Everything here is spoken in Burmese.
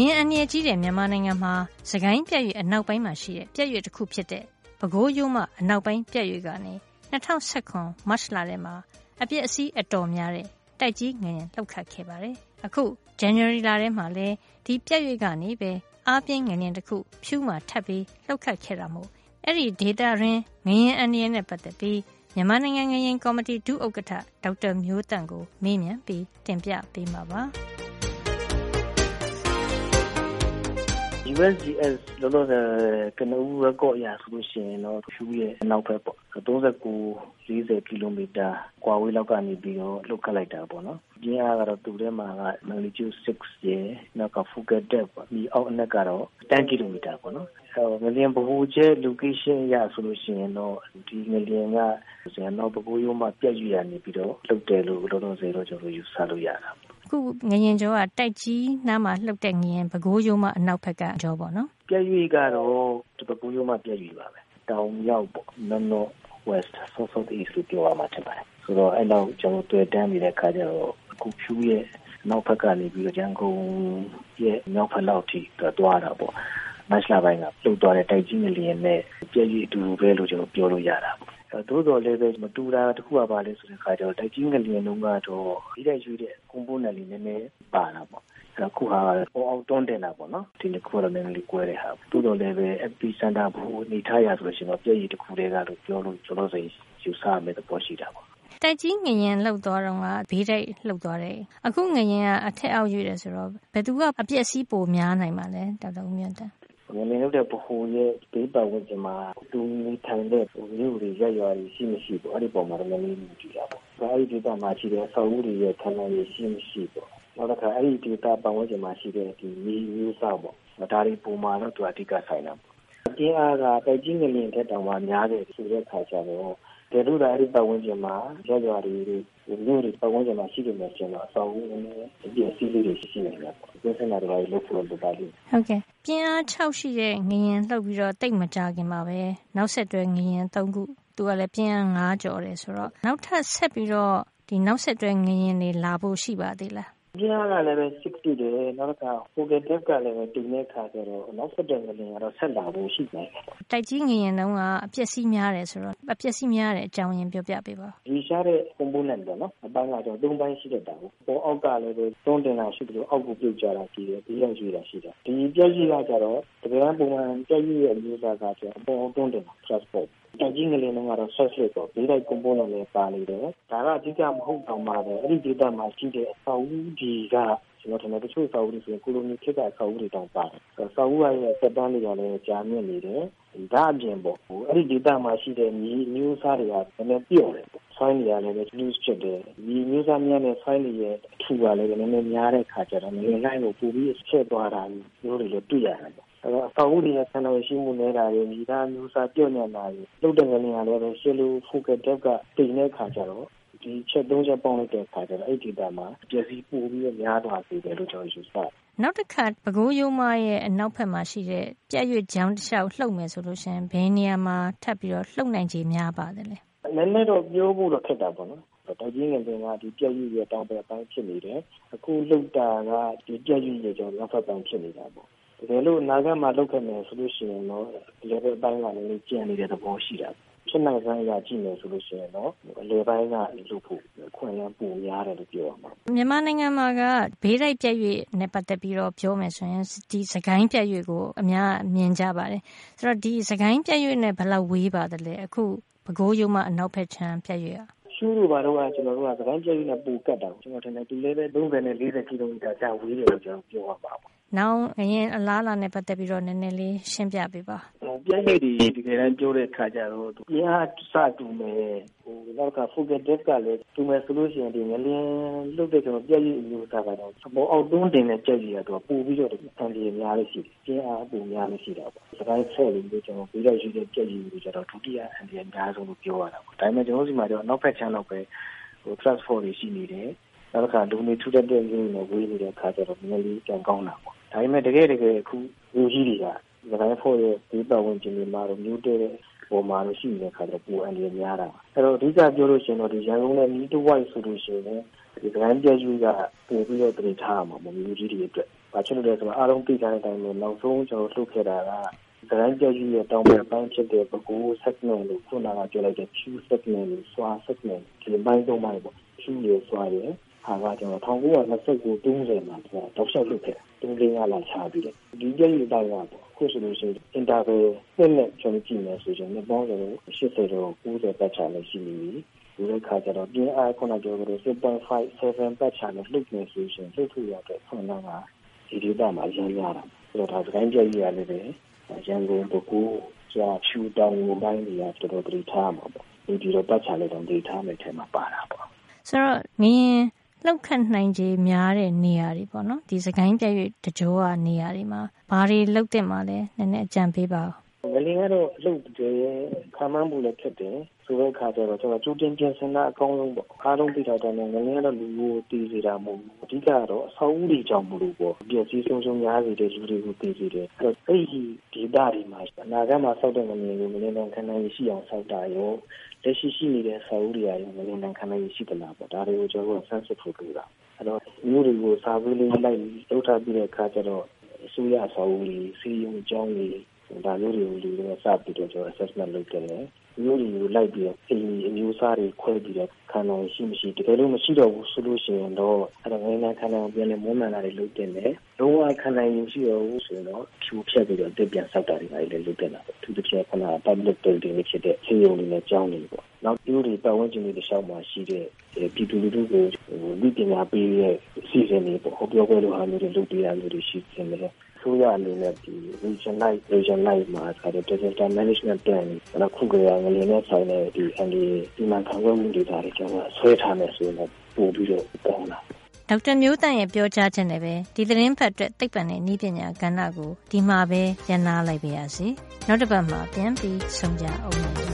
ရင်အန္တရာယ်ကြီးတဲ့ မြန်မာနိုင်ငံမှာစကိုင်းပြည့်ရွေ့ အနောက်ပိုင်းမှာရှိတဲ့ ပြည့်ရွေ့တစ်ခုဖြစ်တဲ့ ပဲခူးရိုးမ အနောက်ပိုင်းပြည့်ရွေ့ကနေ2019မတ်လထဲမှာ အပြည့်အစည်းအတော်များတဲ့ တိုက်ကြီးငရင် လှုပ်ခတ်ခဲ့ပါတယ်။အခု January လထဲမှာလည်း ဒီပြည့်ရွေ့ကနေပဲ အားပြင်းငရင်တစ်ခု ဖြူးမှာ ထပ်ပြီး လှုပ်ခတ်ခဲ့တာမို့ အဲ့ဒီဒေတာရင်းငရင်အန္တရာယ်နဲ့ ပတ်သက်ပြီး မြန်မာနိုင်ငံငရင်ကော်မတီ ဒုဥက္ကဋ္ဌ ဒေါက်တာမျိုးတန့်ကို မေးမြန်းပြီး တင်ပြပေးမှာပါ။ USGS လောလောဆယ်ကနဦး record အရဆိုလို့ရှိရင်တော့ဖြူရဲ့အနောက်ဘက်ပေါ့39 40ကီလိုမီတာကွာဝေးလောက်ကနေပြီးတော့လှုပ်ခတ်လိုက်တာပေါ့နော်ပြင်းအားကတော့သူ့ထဲမှာက magnitude 6ရဲ့နောက်က focal depth ပေါ့ဒီအောက်အနက်ကတော့10ကီလိုမီတာပေါ့နော်ငလျင်ဗဟိုချက် location အရဆိုလို့ရှိရင်တော့ဒီငလျင်ကဆရာနောက်ပကိုးရိုးမှာပြက်ရွရနေပြီးတော့လှုပ်တယ်လို့လောလောဆယ်တော့ကျွန်တော်ယူဆလို့ရတာ ခုငရင်ကျော်ကတိုက်ကြီးနားမှာလှုပ်တဲ့ငရင်ပဲခူးရိုးမအနောက်ဘက်ကကျော်ပေါ့နော်ပြက်ရွေကတော့ဒီပဲခူးရိုးမပြက်ရွေပါပဲတောင်ရောက်ပေါ့နော်နော် west south south east လို့ပြောရမှာထင်ပါတယ်ဆိုတော့အဲ့တော့ကျွန်တော်တွေ့တန်းနေတဲ့ခါကျတော့အခုဖြူရဲ့နောက်ဘက်ကနေပြီးတော့ရန်ကုန်ရဲ့မြောက်ဘက်လောက်ထိသွားတာပေါ့မတ်လပိုင်းကလှုပ်သွားတဲ့တိုက်ကြီးငလျင်နဲ့ပြည့်ရည်အတူတူပဲလို့ကျွန်တော်ပြောလို့ရတာပေါ့ သို့တော်လည်းပဲမတူတာတခုကပါလဲဆိုတဲ့ခါကျတော့တိုက်ကြီးငလျင်လုံးကတော့ဒီတဲ့ရွေးတဲ့ component လေးနည်းနည်းပါတာပေါ့အခုဟာပေါ်အောင်တွန်းတင်တာပေါ့နော်ဒီတစ်ခုတော့နည်းနည်းလေးကွဲတဲ့ဟာသို့တော်လည်းပဲ FP center ဘူနေထားရဆိုလို့ရှိရင်တော့ပြည့်ရည်တစ်ခုတည်းကလို့ပြောလို့ကျွန်တော်ဆိုရင်ယူဆရမယ့်သဘောရှိတာပေါ့တိုက်ကြီးငရင်လှုပ်သွားတော့ကဘေးတိုက်လှုပ်သွားတယ်အခုငရင်ကအထက်အောက်ရွေ့တယ်ဆိုတော့ဘယ်သူကအပြက်စီးပိုများနိုင်မှာလဲဒေါက်တာဦးမြတ်တန် ငလျင်လုပ်တဲ့ဗဟိုရဲ့ ဘေးပတ်ဝန်းကျင်မှာလူနေထိုင်တဲ့ မြို့တွေ ရပ်ရွာတွေ ရှိမရှိပေါ့ အဲ့ဒီပုံမှာလည်းနည်းနည်းမကြည့်ရပါဘူး။အဲ့ဒီဒေသမှာရှိတဲ့ အဆောက်အဦတွေရဲ့ခန္ဓာရည်ရှိမရှိပေါ့။နောက်တစ်ခါ အဲ့ဒီဒေသ ပတ်ဝန်းကျင်မှာရှိတဲ့ဒီမြေမျိုးစောက်ပေါ့။ဒါတွေပုံမှာတော့ သူအဓိကဆိုင်တာပေါ့။အင်းအားက တိုက်ကြီးငလျင်တဲ့တောင်မှ များတယ်ဆိုတဲ့ခါကျတော့တ ကယ်လို့ဒါအဲ့ဒီပတ်ဝန်းကျင်မှာရွရွတွေမြို့တွေပတ်ဝန်းကျင်မှာရှိနေမယ်ဆိုတော့အဆောင်ဦးနဲ့အပြည့်အစည်းလေးတွေရှိနေတယ်ပေါ့။ဒီစနစ်တွေလို့ပြောလို့ပါလိမ့်။ဟုတ်ကဲ့။ပြင်းအား6ရှိတဲ့ငရင်လှုပ်ပြီးတော့တိတ်မကြခင်မှာပဲနောက်ဆက်တွဲငရင်3ခုသူကလည်းပြင်းအား9ကျော်တယ်ဆိုတော့နောက်ထပ်ဆက်ပြီးတော့ဒီနောက်ဆက်တွဲငရင်တွေလာဖို့ရှိပါသေးလား ပြင်းအားကလည်းပဲ 60 တယ် နောက်က focal depth ကလည်းပဲတင်တဲ့ခါကျတော့ နောက်ဆက်တဲ့ငလျင်ကတော့ ဆက်လာဖို့ ရှိတယ် တိုက်ကြီးငရင်တုန်းက အပျက်စီးများတယ်ဆိုတော့ အပျက်စီးများတဲ့ အကြောင်းရင်း ပြောပြပေးပါဒီရှားတဲ့ component ပေါ့နော် အပိုင်းကကျွန်တော်၃ပိုင်းရှိတဲ့တာကိုပေါ်အောက်ကလည်းပဲသုံးတင်တာရှိတယ်လို့အောက်ကို ပြုတ်ကြတာရှိတယ်ပြီးတော့ရွေးတာရှိတယ် ဒီပြည့်ကြီးကကျတော့ တကယ်ပုံမှန်ပြည့်ကြီးရဲ့ အမျိုးအစားကကျတော့အပေါ်အောင်တွန်းတင်တာ transport တိုက်ကြီးငလင်းတော့ကတော့ surface ပေါ့ ဘေးတိုက် component လည်း ပါနေတယ် ဒါက အဓိက မဟုတ်တော့မှပဲ အဲ့ဒီ data မှာရှိတဲ့ အဆောက်အဦကြီးကကျွန်တော်ထင်တယ် တချို့စာအုပ်တွေဆိုရင် ကိုလိုနီခေတ်ကစာအုပ်တွေတောင်ပါတယ်။စာအုပ်ရဲ့စက်တန်းတွေကလည်း ကြာမြင့်နေတယ်။ဒါအပြင်ပေါ့ဟိုအဲ့ဒီဒေတာမှာရှိတဲ့ မြေမျိုးစားတွေက နည်းနည်းပြော့တယ်။ soil တွေကလည်း loose ဖြစ်တယ်။မြေမျိုးစားများနဲ့ soil တွေရဲ့ အထူကလည်း နည်းနည်းများတဲ့ခါကျတော့ ငလျင်လိုက်ကို ပိုပြီးဆက်သွားတာမျိုးတွေလည်း တွေ့ရတယ်ပေါ့။ အဲတော့အဆောက်အဦတွေရဲ့ဆန္ဒရှိမှုနေတာတွေမိသားမျိုးစားပြော့ညံ့တာတွေလုတ်တဲ့ငလျင်ကလည်းပဲရှယ်လို focal depth က တိမ်တဲ့ခါကျတော့ ဒီချက်သုံးချက် ပေါင်းလိုက်တဲ့အခါကျတော့ အဲ့ဒီဒေတာမှာပျက်စီး ပိုပြီးများသွားစေတယ်လို့ ကျွန်တော်ယူဆတယ် နောက်တစ်ခါ ပဲခူးရိုးမရဲ့ အနောက်ဘက်မှာရှိတဲ့ ပြက်ရွက်ကြောင်းတစ်လျှောက် လှုပ်မယ်ဆိုလို့ရှင် ဘယ်နေရာမှာ ထပ်ပြီးတော့လှုပ်နိုင်ခြေ များပါတယ်လဲ နည်းနည်းတော့ ပြောဖို့တော့ခက်တာပေါ့နော်တော်ကြီးငယ်ကဒီပြက်ရွက်ရဲ့ တောင်ဘက်ပိုင်း ဖြစ်နေတယ် အခုလှုပ်တာက ဒီပြက်ရွက်ရဲ့ကျောင်းနောက်ဘက်ပိုင်း ဖြစ်နေတာပေါ့ တကယ်လို့အနာဂတ်မှာလှုပ်ခဲ့မယ်ဆိုလို့ရှိရင်တော့လေဘယ်ပိုင်းကလည်း ကျန်နေတဲ့သဘောရှိတာပေါ့ဖြစ်နိုင်စွမ်းအရာကြည့်မယ်ဆိုလို့ရှိရင်တော့ အလေပိုင်းကလုပ်ဖို့ခွင့်ရပိုများတယ်လို့ပြောရမှာမြန်မာနိုင်ငံမှာကဘေးတိုက်ပြည့်ရွေ့နဲ့ပတ်သက်ပြီးတော့ပြောမယ်ဆိုရင်ဒီစကိုင်းပြည့်ရွေ့ကိုအများမြင်ကြပါတယ်ဆိုတော့ဒီစကိုင်းပြည့်ရွေ့နဲ့ဘယ်လောက်ဝေးပါတယ်လဲအခုပဲခူးရိုးမအနောက်ဘက်ခြမ်းပြည့်ရွေ့อ่ะရှူးတို့ဘာတော့ကကျွန်တော်တို့ကစကိုင်းပြည့်ရွေ့နဲ့ပူကတ်တာကျွန်တော်ထင်တယ်ဒီလည်းပဲ30နဲ့40ကီလိုမီတာကြာဝေးတယ်လို့ကျွန်တော်ပြောရပါပါ နောက်ငရင်အလားလာနဲ့ပတ်သက်ပြီးတော့နည်းနည်းလေးရှင်းပြပေးပါ။ပြည့်ရိပ်တွေတကယ်တမ်းပြောတဲ့ခါကျတော့ပြင်းအားစတူမယ်ဟိုနောက်က focal depth ကလည်းတူမယ်ဆိုလို့ရှိရင်ဒီငလင်းလုတ်တဲ့ကျွန်တော်ပြည့်ရိပ်အမျိုးအစားကတော့သဘောအောက်တွန်းတင်တဲ့ကြက်ကြီးကတော့ပို့ပြီးတော့အန်ဒီများလေးရှိတယ်။ပြင်းအားပိုများလေးရှိတာပေါ့။စကိုင်းဖော့လို့ကျွန်တော်ပြီးတော့ရှိတဲ့ကြက်ကြီးကိုကျတော့ဒုတိယအန်ဒီအများဆုံးလို့ပြောရတာပေါ့။ဒါပေမဲ့ကျွန်တော်စီမှာတော့နောက်ဖက်ချမ်းတော့ပဲဟို transport တွေရှိနေတယ်။နောက်တစ်ခါလူနေထူတဲ့တဲ့မျိုးနဲ့ဝေးနေတဲ့ခါကျတော့နည်းနည်းလေးကြံကောင်းတာပေါ့ ဒါပေမဲ့တကယ်တကယ်အခုလူကြီးတွေကသခိုင်းဖို့ရဲ့ဒီပတ်ဝန်းကျင်တွေမှာတော့မျိုးတဲ့ပုံမှာလို့ရှိနေတဲ့ခါကျပူအန်ဒီများတာအဲ့တော့အဓိကပြောလို့ရှိရင်တော့ဒီရန်ကုန်နဲ့မီးတဝိုက်ဆိုလို့ရှိရင်ဒီသခိုင်းပြည့်ယူကပို့ပြီးတော့တည်ထားမှာမမျိုးကြီးတွေအတွက်ဘာဖြစ်လို့လဲဆိုတော့အားလုံးသိကြတဲ့အတိုင်းပဲနောက်ဆုံးကျွန်တော်လှုပ်ခဲ့တာကစကိုင်းပြည့်ရဲ့တောင်ပိုင်းပိုင်းဖြစ်တဲ့ပကူ segment လို့ခုနကပြောလိုက်တဲ့ Q segment လို့စွာ segment ဒီပိုင်းသုံးပိုင်းပေါ့ Q ရစွာရ ဟာကကျွန်တော်1929 30မှာတော့တောက်လျှောက်လုပ်ခဲ့တူးလေးကလာချပြီးတယ်ဒီကြည့်ရတိုင်းကပေါ့ခုဆိုလို့ရှိရင် interval နဲ့နဲ့ကျွန်တော်ကြည့်နေဆိုရင်နှစ်ပေါင်းဆိုတော့80တော့90ပတ်ချာလည်းရှိနေပြီဒီလိုခါကျတော့ပြင်းအားခုနပြောကြလို့6.5 7ပတ်ချာလည်းလှုပ်နေဆိုရင်လှုပ်ထူရတဲ့ခုနကဒီဒေတာမှာရမ်းရတာဆိုတော့ဒါစကိုင်းပြည့်ရလည်းပဲရန်ကုန်ပကူကြာဖြူတောင်ကိုပိုင်းတွေကတော်တော်တည်ထားမှာပေါ့ဒီဒီတော့ပတ်ချာလည်းတော့တည်ထားမယ်ထဲမှာပါတာပေါ့ဆိုတော့ငင်း လှုပ်ခတ်နိုင်ခြေများတဲ့နေရာတွေပေါ့နော်ဒီစကိုင်းပြည့်ရွတကြောကနေရာတွေမှာဘာတွေလှုပ်တဲ့မှာလဲနည်းနည်းအကြံပေးပါ ငလင်ကတော့အလုပ်တွေခံမှန်းမှုလည်းဖြစ်တယ်ဆိုတဲ့အခါကျတော့ကျွန်တော်ကြိုတင်ပြင်ဆင်တာအကောင်းဆုံးပေါ့အားလုံးသိတာတိုင်းငလင်ကတော့လူကိုတည်စေတာမဟုတ်ဘူးအဓိကတော့အဆောက်အဦတွေကြောင့်မလို့ပေါ့ပြည့်စည်ဆုံးဆုံးများစေတဲ့လူတွေကိုတည်စေတယ်အဲ့တော့အဲ့ဒီဒေတာတွေမှာအနာဂတ်မှာစောက်တဲ့ငလင်ကိုငလင်တော့ခန္ဓာရရှိအောင်စောက်တာရောလက်ရှိရှိနေတဲ့ဆောက်အဦတွေအရင်ငလင်တော့ခန္ဓာရရှိသလားပေါ့ဒါတွေကိုကျွန်တော်ကဆန်းစစ်ဖို့လုပ်တာအဲ့တော့မျိုးတွေကိုစာပေးလေးလိုက်လောက်ထားပြီးတဲ့အခါကျတော့အစိုးရဆောက်အဦတွေစီးရုံကြောင်းတွေ ဒါမျိုးတွေကိုလူတွေကစပြီးတော့ကျွန်တော် assessment လုပ်ကြတယ်မျိုးတွေကိုလိုက်ပြီးတော့အိမ်ကြီးအမျိုးအစားတွေခွဲပြီးတော့ခံနိုင်ရှိမရှိတကယ်လို့မရှိတော့ဘူးဆိုလို့ရှိရင်တော့အဲ့တော့ငင်းခံနိုင်ပြန်လဲမွမ်းမံတာတွေလုပ်တင်တယ်လုံးဝခံနိုင်ရင်ရှိတော့ဘူးဆိုတော့ဖြူဖြတ်ပြီးတော့တက်ပြန်ဆောက်တာတွေလည်းလုပ်တင်တာပေါ့သူတစ်ချက်ခဏ public building တွေဖြစ်တဲ့ဆေးရုံတွေနဲ့ကျောင်းတွေပေါ့နောက်မျိုးတွေပတ်ဝန်းကျင်တွေတစ်လျှောက်မှာရှိတဲ့ပြည်သူလူထုကိုလူပညာပေးရဲ့အစီအစဉ်တွေပေါ့ဟောပြောပွဲလိုဟာမျိုးတွေလုပ်ပေးရမျိုးတွေရှိနေတယ် ဆိုရအနေနဲ့ဒီ region light region light မှာဆိုတဲ့ disaster management plan ကတော့ခုကရငလျင်နဲ့ဆိုင်တဲ့ဒီ NDA ဒီမှာခံွက်မှုတွေဒါတွေကျွန်တော်ဆွဲထားမယ်ဆိုရင်ပို့ပြီးတော့ကောင်းတာဒေါက်တာမျိုးတန့်ရဲ့ပြောကြားချက်နဲ့ပဲဒီသတင်းဖတ်အတွက်သိပ္ပံနဲ့ဤပညာကဏ္ဍကိုဒီမှာပဲရန်နာလိုက်ပါရစေနောက်တစ်ပတ်မှာပြန်ပြီးဆုံကြအောင်